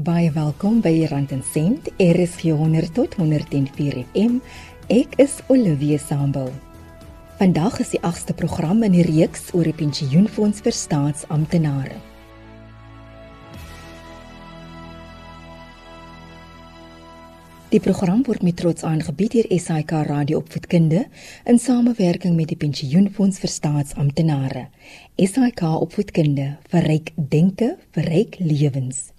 Baie welkom by Rand en Sent, RSG 100 tot 104 FM. Ek is Olivia Sambul. Vandag is die 8ste program in die reeks oor die pensioenfonds vir staatsamptenare. Die program word met trots aangebied deur SAK Radio Opvoedkunde in samewerking met die Pensioenfonds vir Staatsamptenare. SAK Opvoedkunde verryk denke, verryk lewens.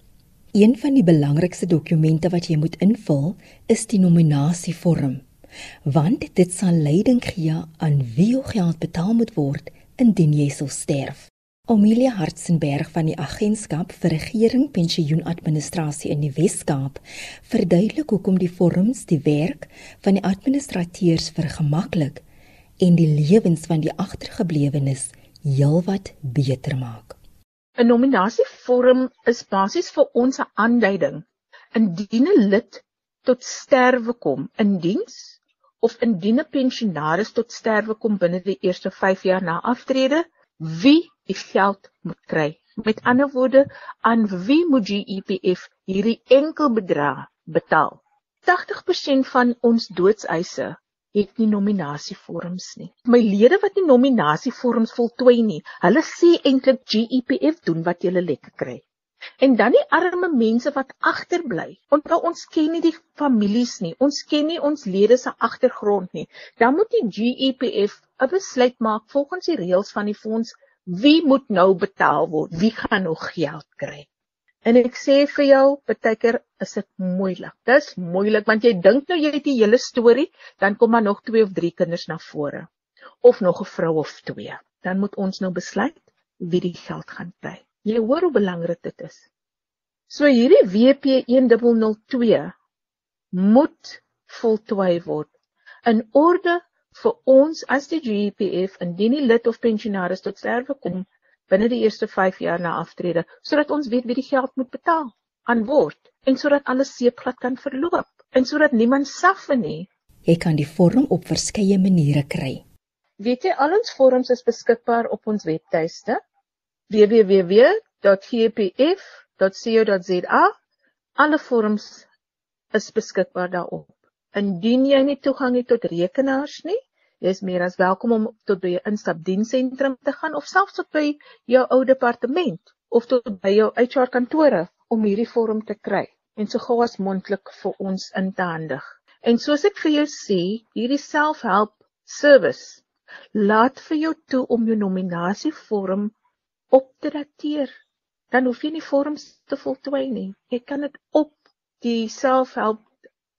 Een van die belangrikste dokumente wat jy moet invul, is die nominasievorm, want dit sal leiding gee aan wie jou geld betaal moet word indien jy sou sterf. Amelia Hartzenberg van die Agentskap vir Regering Pensioenadministrasie in die Wes-Kaap verduidelik hoekom die vorms die werk van die administrateurs vergemaklik en die lewens van die agtergeblewenes heelwat beter maak. 'n Nominasievorm is basies vir ons 'n aanduiding indien 'n lid tot sterwe kom in diens of indien 'n pensionaris tot sterwe kom binne die eerste 5 jaar na aftrede wie die geld moet kry. Met ander woorde, aan wie moet die EPF hierdie enkel bedrag betaal? 80% van ons doodseise het nie nominasievorms nie. My lede wat nie nominasievorms voltooi nie, hulle sê eintlik GEPF doen wat hulle lekker kry. En dan die arme mense wat agterbly. Onthou ons ken nie die families nie. Ons ken nie ons lede se agtergrond nie. Dan moet die GEPF 'n besluit maak volgens die reëls van die fonds wie moet nou betaal word? Wie gaan nog geld kry? En ek sê vir jou, baie keer is dit moeilik. Dis moeilik want jy dink nou jy het die hele storie, dan kom maar nog 2 of 3 kinders na vore of nog 'n vrou of twee. Dan moet ons nou besluit wie die geld gaan kry. Jy hoor hoe belangrik dit is. So hierdie WP 1002 moet voltooi word in orde vir ons as die GPF indien die lid of pensionaris tot sterwe kom binne die eerste 5 jaar na aftrede sodat ons weet wie die geld moet betaal aan word en sodat alles seepglad kan verloop en sodat niemand suffer nie. Jy kan die vorm op verskeie maniere kry. Weet jy al ons vorms is beskikbaar op ons webtuiste www.gpf.co.za alle vorms is beskikbaar daarop. Indien jy nie toegang het tot rekenaars nie, jy is meer as welkom om tot by 'n instapdiensentrum te gaan of selfs tot by jou ou departement of tot by jou HR kantore om hierdie vorm te kry en so gou as moontlik vir ons in te handig. En soos ek vir jou sê, hierdie selfhelp service laat vir jou toe om jou nominasievorm op te dateer. Dan hoef jy nie vorms te voltooi nie. Jy kan dit op die selfhelp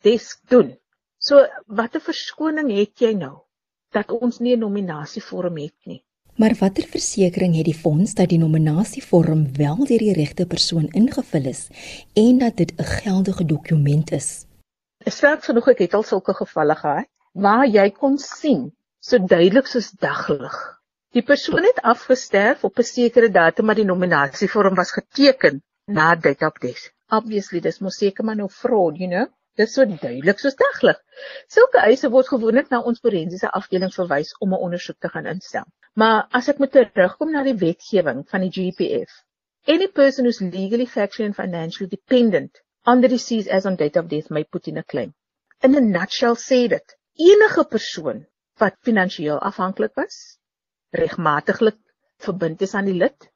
desk doen. So watter verskoning het jy nou dat ons nie 'n nominasievorm het nie? Maar watter versekering het die fonds dat die nominasievorm wel deur die regte persoon ingevul is en dat dit 'n geldige dokument is? Ek sterk genoeg ek het al sulke gevalle gehad waar jy kon sien so duidelik soos daglig. Die persoon het afgesterf op 'n sekere datum maar die nominasievorm was geteken na dit op dit. Obviously dis mos seker maar nou fraud, you know. Dit is so duidelik soos daglig. Sulke eise word gewoonlik na ons forensiese afdeling verwys om 'n ondersoek te gaan instel. Maar as ek moet terugkom na die wetgewing van die GPF, any person who's legally factually and financially dependent on the deceased as on date of death may put in a claim. In a nutshell sê dit, enige persoon wat finansiëel afhanklik was, regmatiglik verbind is aan die lid,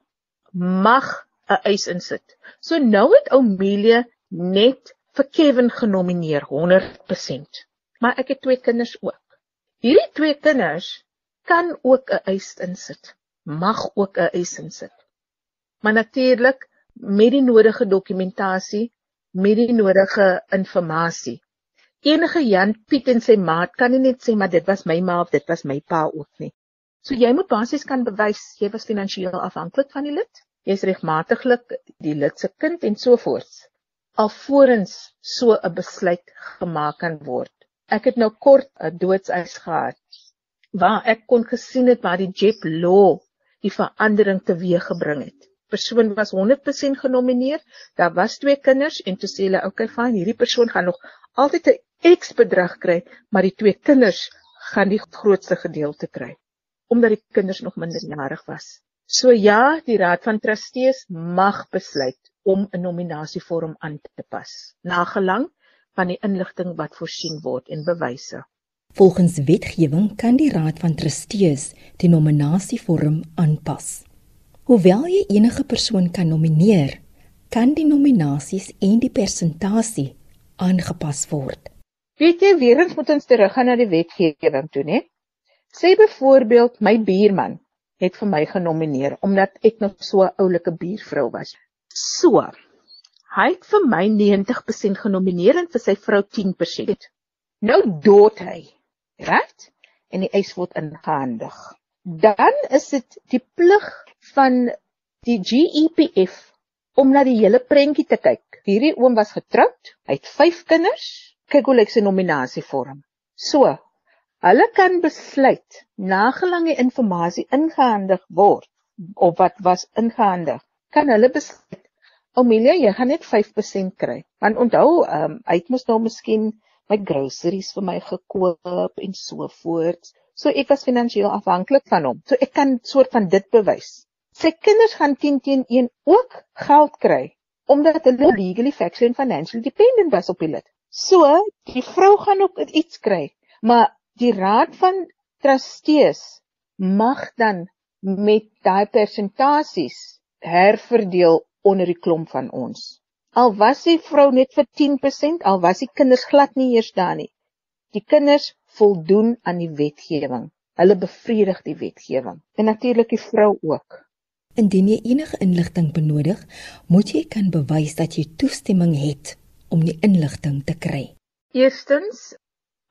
mag 'n eis insit. So nou het Oumelia net vir Kevin genomineer 100%. Maar ek het twee kinders ook. Hierdie twee kinders kan ook 'n eis insit. Mag ook 'n eis insit. Maar natuurlik met die nodige dokumentasie, met die nodige inligting. Enige Jan Piet en sy maat kan nie net sê maar dit was my ma of dit was my pa ook nie. So jy moet basies kan bewys jy was finansiëel afhanklik van die lid. Jy's regmatiglik die lid se kind en so voort alvorens so 'n besluit gemaak kan word. Ek het nou kort 'n doodseis gehad waar ek kon gesien het waar die JEP law die verandering teweeggebring het. Persoon was 100% genomineer. Daar was twee kinders en toe sê hulle, "Oké, okay, fyn, hierdie persoon gaan nog altyd 'n X bedrag kry, maar die twee kinders gaan die grootste gedeelte kry omdat die kinders nog minderjarig was." So ja, die Raad van Trustees mag besluit om 'n nominasievorm aan te pas, nagelang van die inligting wat voorsien word en bewyse. Volgens wetgewing kan die Raad van Trustees die nominasievorm aanpas. Hoewel jy enige persoon kan nomineer, kan die nominasies en die persentasie aangepas word. Weet jy, weer eens moet ons teruggaan na die wetgewing toe, né? Sê byvoorbeeld my buurman het vir my genomineer omdat ek nog so 'n oulike buurvrou was. So. Hy het vir my 90% genomineer en vir sy vrou 10%. Nou dood hy. Reg? En die eis word ingehandig. Dan is dit die plig van die GEPF om na die hele prentjie te kyk. Hierdie oom was getroud, hy het 5 kinders. Kyk hoe lyk sy nominasievorm. So, hulle kan besluit nagelang die inligting ingehandig word of wat was ingehandig, kan hulle besluit Omelia, jy gaan net 5% kry. Want onthou, ehm um, hy het mos nou miskien my groceries vir my gekoop en so voort. So ek was finansiëel afhanklik van hom. So ek kan soort van dit bewys. Sy kinders gaan 10 teen 1 ook geld kry omdat hulle legally factually and financially dependent was op hulle. So, die vrou gaan ook iets kry, maar die raad van trustees mag dan met daai persentasies herverdeel onder die klomp van ons. Al was die vrou net vir 10%, al was die kinders glad nie eers daar nie. Die kinders voldoen aan die wetgewing. Hulle bevredig die wetgewing en natuurlik die vrou ook. Indien jy enige inligting benodig, moet jy kan bewys dat jy toestemming het om die inligting te kry. Eerstens,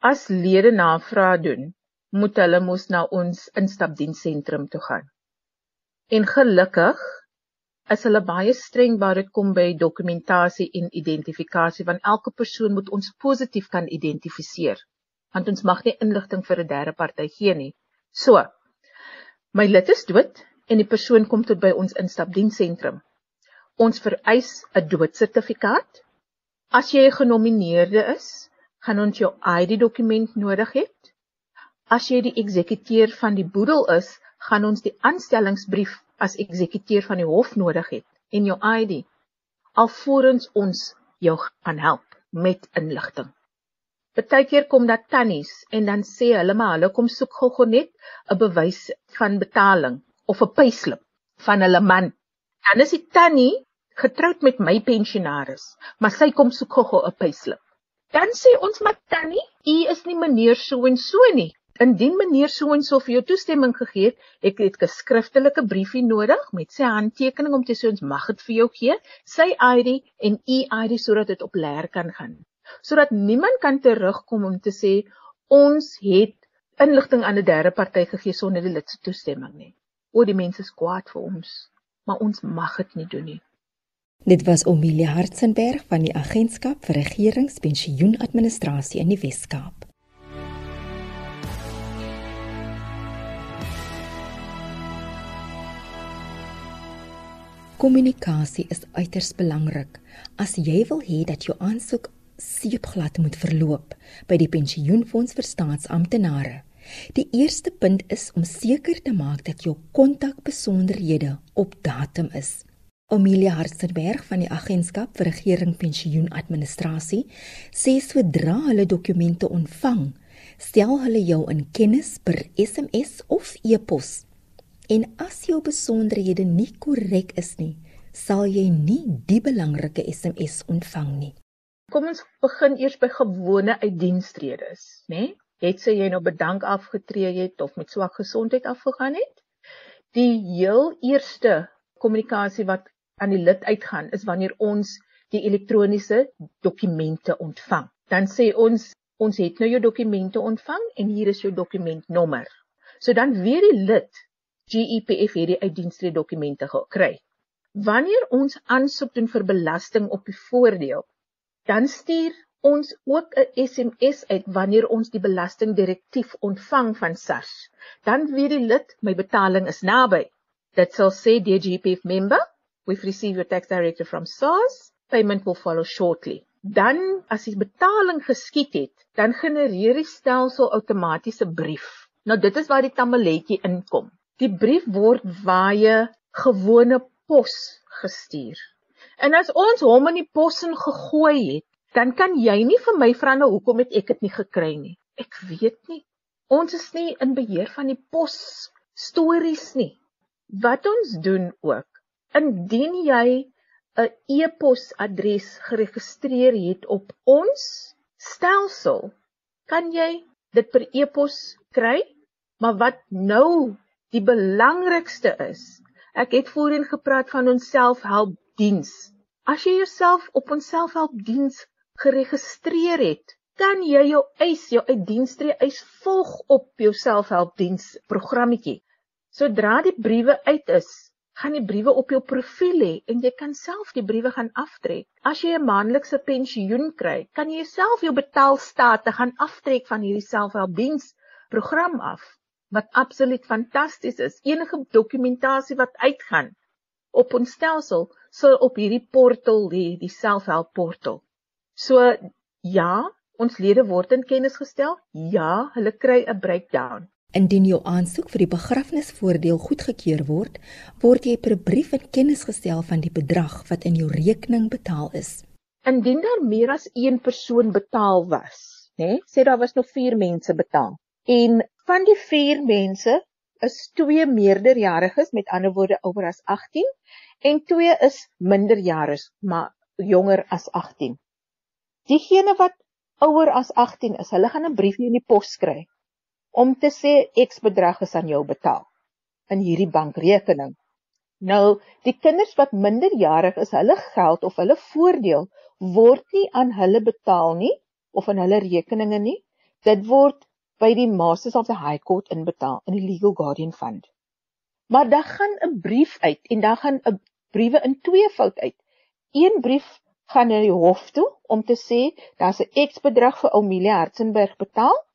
as lede navraag doen, moet hulle mos na ons instapdiensentrum toe gaan. En gelukkig is hulle baie streng waar dit kom by dokumentasie en identifikasie want elke persoon moet ons positief kan identifiseer want ons mag nie inligting vir 'n derde party gee nie. So, my lid is dood en die persoon kom tot by ons instapdiensentrum. Ons vereis 'n doodsertifikaat As jy 'n genomineerde is, gaan ons jou ID-dokument nodig hê. As jy die eksekuteur van die boedel is, gaan ons die aanstellingsbrief as eksekuteur van die hof nodig hê en jou ID alvorens ons jou gaan help met inligting. Partykeer kom dat tannies en dan sê hulle maar hulle kom soek gou-gou net 'n bewys van betaling of 'n payslip van hulle man. Dan is die tannie getroud met my pensionaris, maar sy kom soek gou 'n payslip. Dan sê ons maar tannie, u is nie meneer so en so nie. Indien meneer so en so vir jou toestemming gegee het, ek het 'n skriftelike briefie nodig met sy handtekening om te sê ons mag dit vir jou gee, sy ID en u ID sodat dit op leer kan gaan. Sodat niemand kan terugkom om te sê ons het inligting aan 'n derde party gegee sonder die lid se toestemming nie. O, die mense is kwaad vir ons, maar ons mag dit nie doen nie. Dit was Omilie Hartzenberg van die Agentskap vir Regeringspensioenadministrasie in die Wes-Kaap. Kommunikasie is uiters belangrik as jy wil hê dat jou aansoek seepglad moet verloop by die pensioenfonds vir staatsamptenare. Die eerste punt is om seker te maak dat jou kontakbesonderhede op datum is. Amelia Hartzenberg van die Agentskap vir Regering Pensioen Administrasie sê sodra hulle dokumente ontvang, stel hulle jou in kennis per SMS of e-pos. En as jou besonderhede nie korrek is nie, sal jy nie die belangrike SMS ontvang nie. Kom ons begin eers by gewone uitdienstredes, né? Het sy jy nou bedank afgetree het of met swak gesondheid afgegaan het? Die heel eerste kommunikasie wat aan die lid uitgaan is wanneer ons die elektroniese dokumente ontvang. Dan sê ons ons het nou jou dokumente ontvang en hier is jou dokumentnommer. So dan weer die lid GEPF hierdie uitdienstre dokumente gekry. Wanneer ons aansoek doen vir belasting op die voordeel, dan stuur ons ook 'n SMS uit wanneer ons die belastingdirektief ontvang van SARS. Dan weet die lid my betaling is naby. Dit sal sê die GEPF member We've received your tax directive from SARS. Payment will follow shortly. Dan as die betaling geskied het, dan genereer die stelsel outomaties 'n brief. Nou dit is waar die tamaletjie inkom. Die brief word via gewone pos gestuur. En as ons hom in die pos in gegooi het, dan kan jy nie vir my vra nou hoekom het ek dit nie gekry nie. Ek weet nie. Ons is nie in beheer van die pos stories nie. Wat ons doen ook, indien jy 'n e-posadres geregistreer het op ons stelsel, kan jy dit per e-pos kry. Maar wat nou die belangrikste is, ek het voorheen gepraat van ons selfhelpdiens. As jy jouself op ons selfhelpdiens geregistreer het, kan jy jou eis, jou uitdienstree eis volg op jou selfhelpdiens programmetjie. Sodra die briewe uit is, gaan die briewe op jou profiel hê en jy kan self die briewe gaan aftrek. As jy 'n maandelikse pensioen kry, kan jy self jou betaalstate gaan aftrek van hierdie selfhelpdiens program af wat absoluut fantasties is. Enige dokumentasie wat uitgaan op ons stelsel sal op hierdie portal lê, die selfhelp portal. So ja, ons lede word in kennis gestel. Ja, hulle kry 'n breakdown. Indien jou aansoek vir die begrafnisvoordeel goedgekeur word, word jy per brief in kennis gestel van die bedrag wat in jou rekening betaal is. Indien daar meer as een persoon betaal was, né? Nee, sê daar was nog 4 mense betaal. En van die 4 mense is 2 meerderjariges, met ander woorde ouer as 18, en 2 is minderjariges, maar jonger as 18. Diegene wat ouer as 18 is, hulle gaan 'n briefie in die pos kry om te sê X bedrag is aan jou betaal in hierdie bankrekening. Nou, die kinders wat minderjarig is, hulle geld of hulle voordeel word nie aan hulle betaal nie of in hulle rekeninge nie. Dit word by die Masters of the High Court inbetaal in die Legal Guardian Fund. Maar dan gaan 'n brief uit en dan gaan 'n briewe in twee fout uit. Een brief gaan na die hof toe om te sê daar's 'n X bedrag vir Omilia Hartzenberg betaal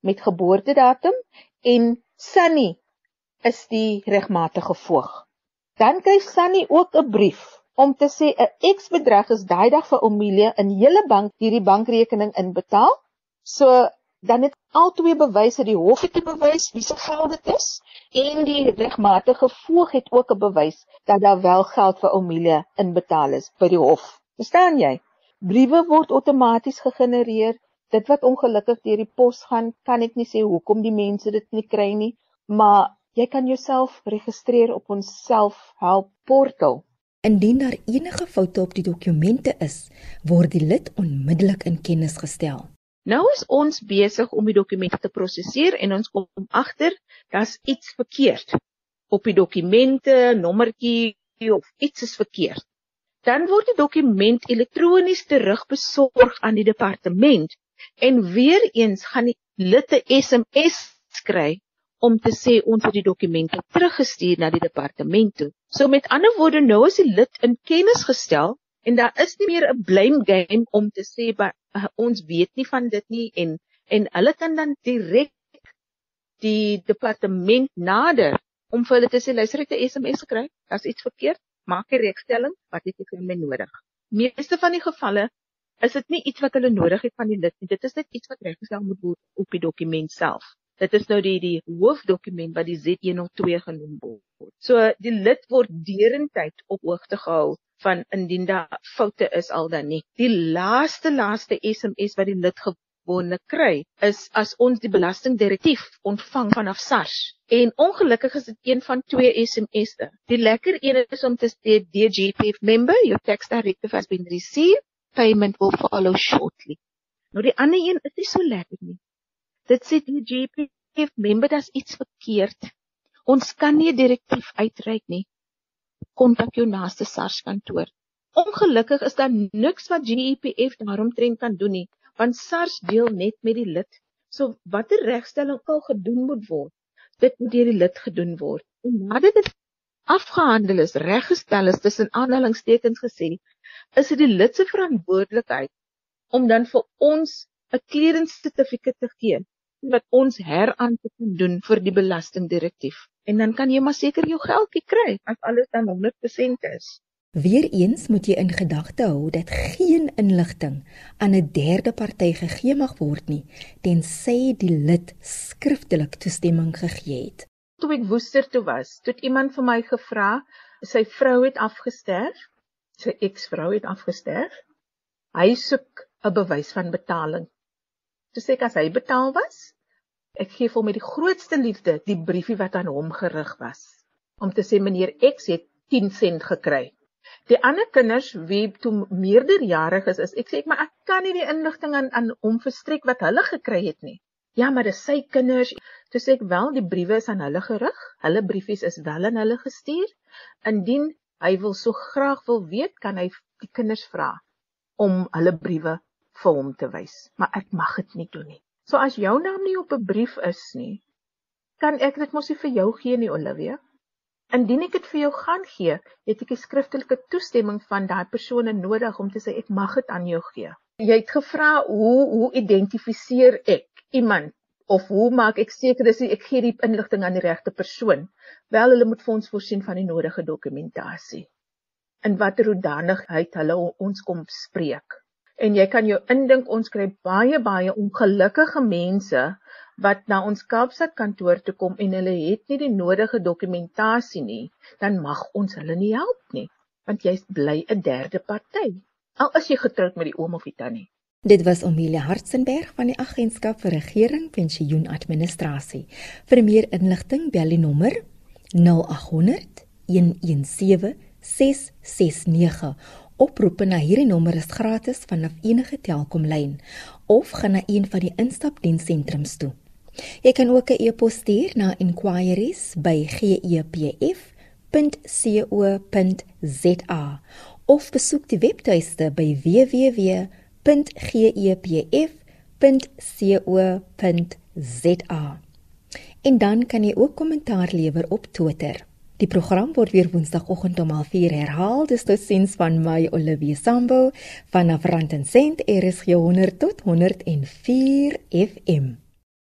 met geboortedatum en Sunny is die regmatige voog. Dan kry Sunny ook 'n brief om te sê 'n X bedrag is daai dag vir Omilia in hele bank hierdie bankrekening inbetaal. So dan het al twee bewyse die hof het bewys wie se geld dit is en die regmatige voog het ook 'n bewys dat daar wel geld vir Omilia inbetaal is by die hof. Verstaan jy? Briewe word outomaties gegenereer dit wat ongelukkig deur die pos gaan, kan ek nie sê hoekom die mense dit nie kry nie, maar jy kan jouself registreer op ons selfhelp portal. Indien daar enige foute op die dokumente is, word die lid onmiddellik in kennis gestel. Nou is ons besig om die dokumente te prosesseer en ons kom agter daar's iets verkeerd op die dokumente, nommertjie of iets is verkeerd. Dan word die dokument elektronies terugbesorg aan die departement En weer eens gaan die lid 'n SMS kry om te sê ons het die dokumente teruggestuur na die departement toe. So met ander woorde nou is die lid in kennis gestel en daar is nie meer 'n blame game om te sê by, uh, ons weet nie van dit nie en en hulle kan dan direk die departement nader om vir hulle te sê luister ek 'n SMS gekry, daar's iets verkeerd, maak 'n regstelling, wat het jy vir my nodig? Meeste van die gevalle is dit nie iets wat hulle nodig het van die lid nie. Dit is net iets wat reggestel moet word op die dokument self. Dit is nou die die hoofdokument wat die Z102 genoem word. So die lid word derentyd op hoogte gehou van indien daar foute is al dan nie. Die laaste laaste SMS wat die lid gewoonlik kry is as ons die belastingdirektief ontvang vanaf SARS. En ongelukkig is dit een van twee SMS'e. Die lekker een is om te sê DGPF member, your tax directive has been received payment will follow shortly. Nou die ander een is nie so lekker nie. Dit sê die GPF member dat iets verkeerd. Ons kan nie 'n direktief uitreik nie. Kontak jou naaste SARS kantoor. Ongelukkig is daar niks wat GPF daaromtrent kan doen nie, want SARS deel net met die lid. So watter regstelling al gedoen moet word, dit moet deur die lid gedoen word. En nadat dit afgehandel is, reggestel is tussen aanhalingstekens gesê, is dit die lid se verantwoordelikheid om dan vir ons 'n clearance sertifikat te gee wat ons heraan te kan doen vir die belastingdirektief. En dan kan jy maar seker jou geldjie kry as alles dan 100% is. Weereens moet jy in gedagte hou dat geen inligting aan 'n derde party gegee mag word nie tensy die lid skriftelik toestemming gegee het. Toe ek woester toe was, het iemand vir my gevra, sy vrou het afgesterf sy eksvrou het afgesterf. Hy soek 'n bewys van betaling. Toe sê ek as hy betaal was, ek gee hom met die grootste liefde die briefie wat aan hom gerig was om te sê meneer X het 10 sent gekry. Die ander kinders wie toe meerderjarig is, is ek sê ek maar ek kan nie die inligting aan aan hom verstrek wat hulle gekry het nie. Ja, maar dis sy kinders. Toe sê ek wel die briewe is aan hulle gerig. Hulle briefies is wel aan hulle gestuur. Indien hy wil so graag wil weet, kan hy die kinders vra om hulle briewe vir hom te wys. Maar ek mag dit nie doen nie. So as jou naam nie op 'n brief is nie, kan ek dit mos nie vir jou gee nie, Olivia. Indien ek dit vir jou gaan gee, het ek 'n skriftelike toestemming van daai persoon nodig om te sê ek mag dit aan jou gee. Jy het gevra hoe hoe identifiseer ek iemand of hoe maak ek seker dis ek gee die inligting aan die regte persoon? Wel, hulle moet vir ons voorsien van die nodige dokumentasie. In watter hoedanigheid hulle ons kom spreek. En jy kan jou indink ons kry baie baie ongelukkige mense wat na ons Kaapstad kantoor toe kom en hulle het nie die nodige dokumentasie nie, dan mag ons hulle nie help nie, want jy's bly 'n derde party. Al is jy getroud met die oom of die tannie. Dit was Omelia Hartzenberg van die Agentskap vir Regering Pensioen Administrasie. Vir meer inligting bel die nommer 0800 117 669. Oproepe na hierdie nommer is gratis vanaf enige Telkomlyn of gaan na een van die instapdienssentrums toe. Jy kan ook 'n e-pos stuur na inquiries@gepf.co.za of besoek die webtuiste by www.gepf.co.za. En dan kan jy ook kommentaar lewer op Twitter. Die program word weer Woensdagoggend om 04:00 herhaal. Dis tot sins van my Olivia Sambo van Afrantensent RSG 100 tot 104 FM.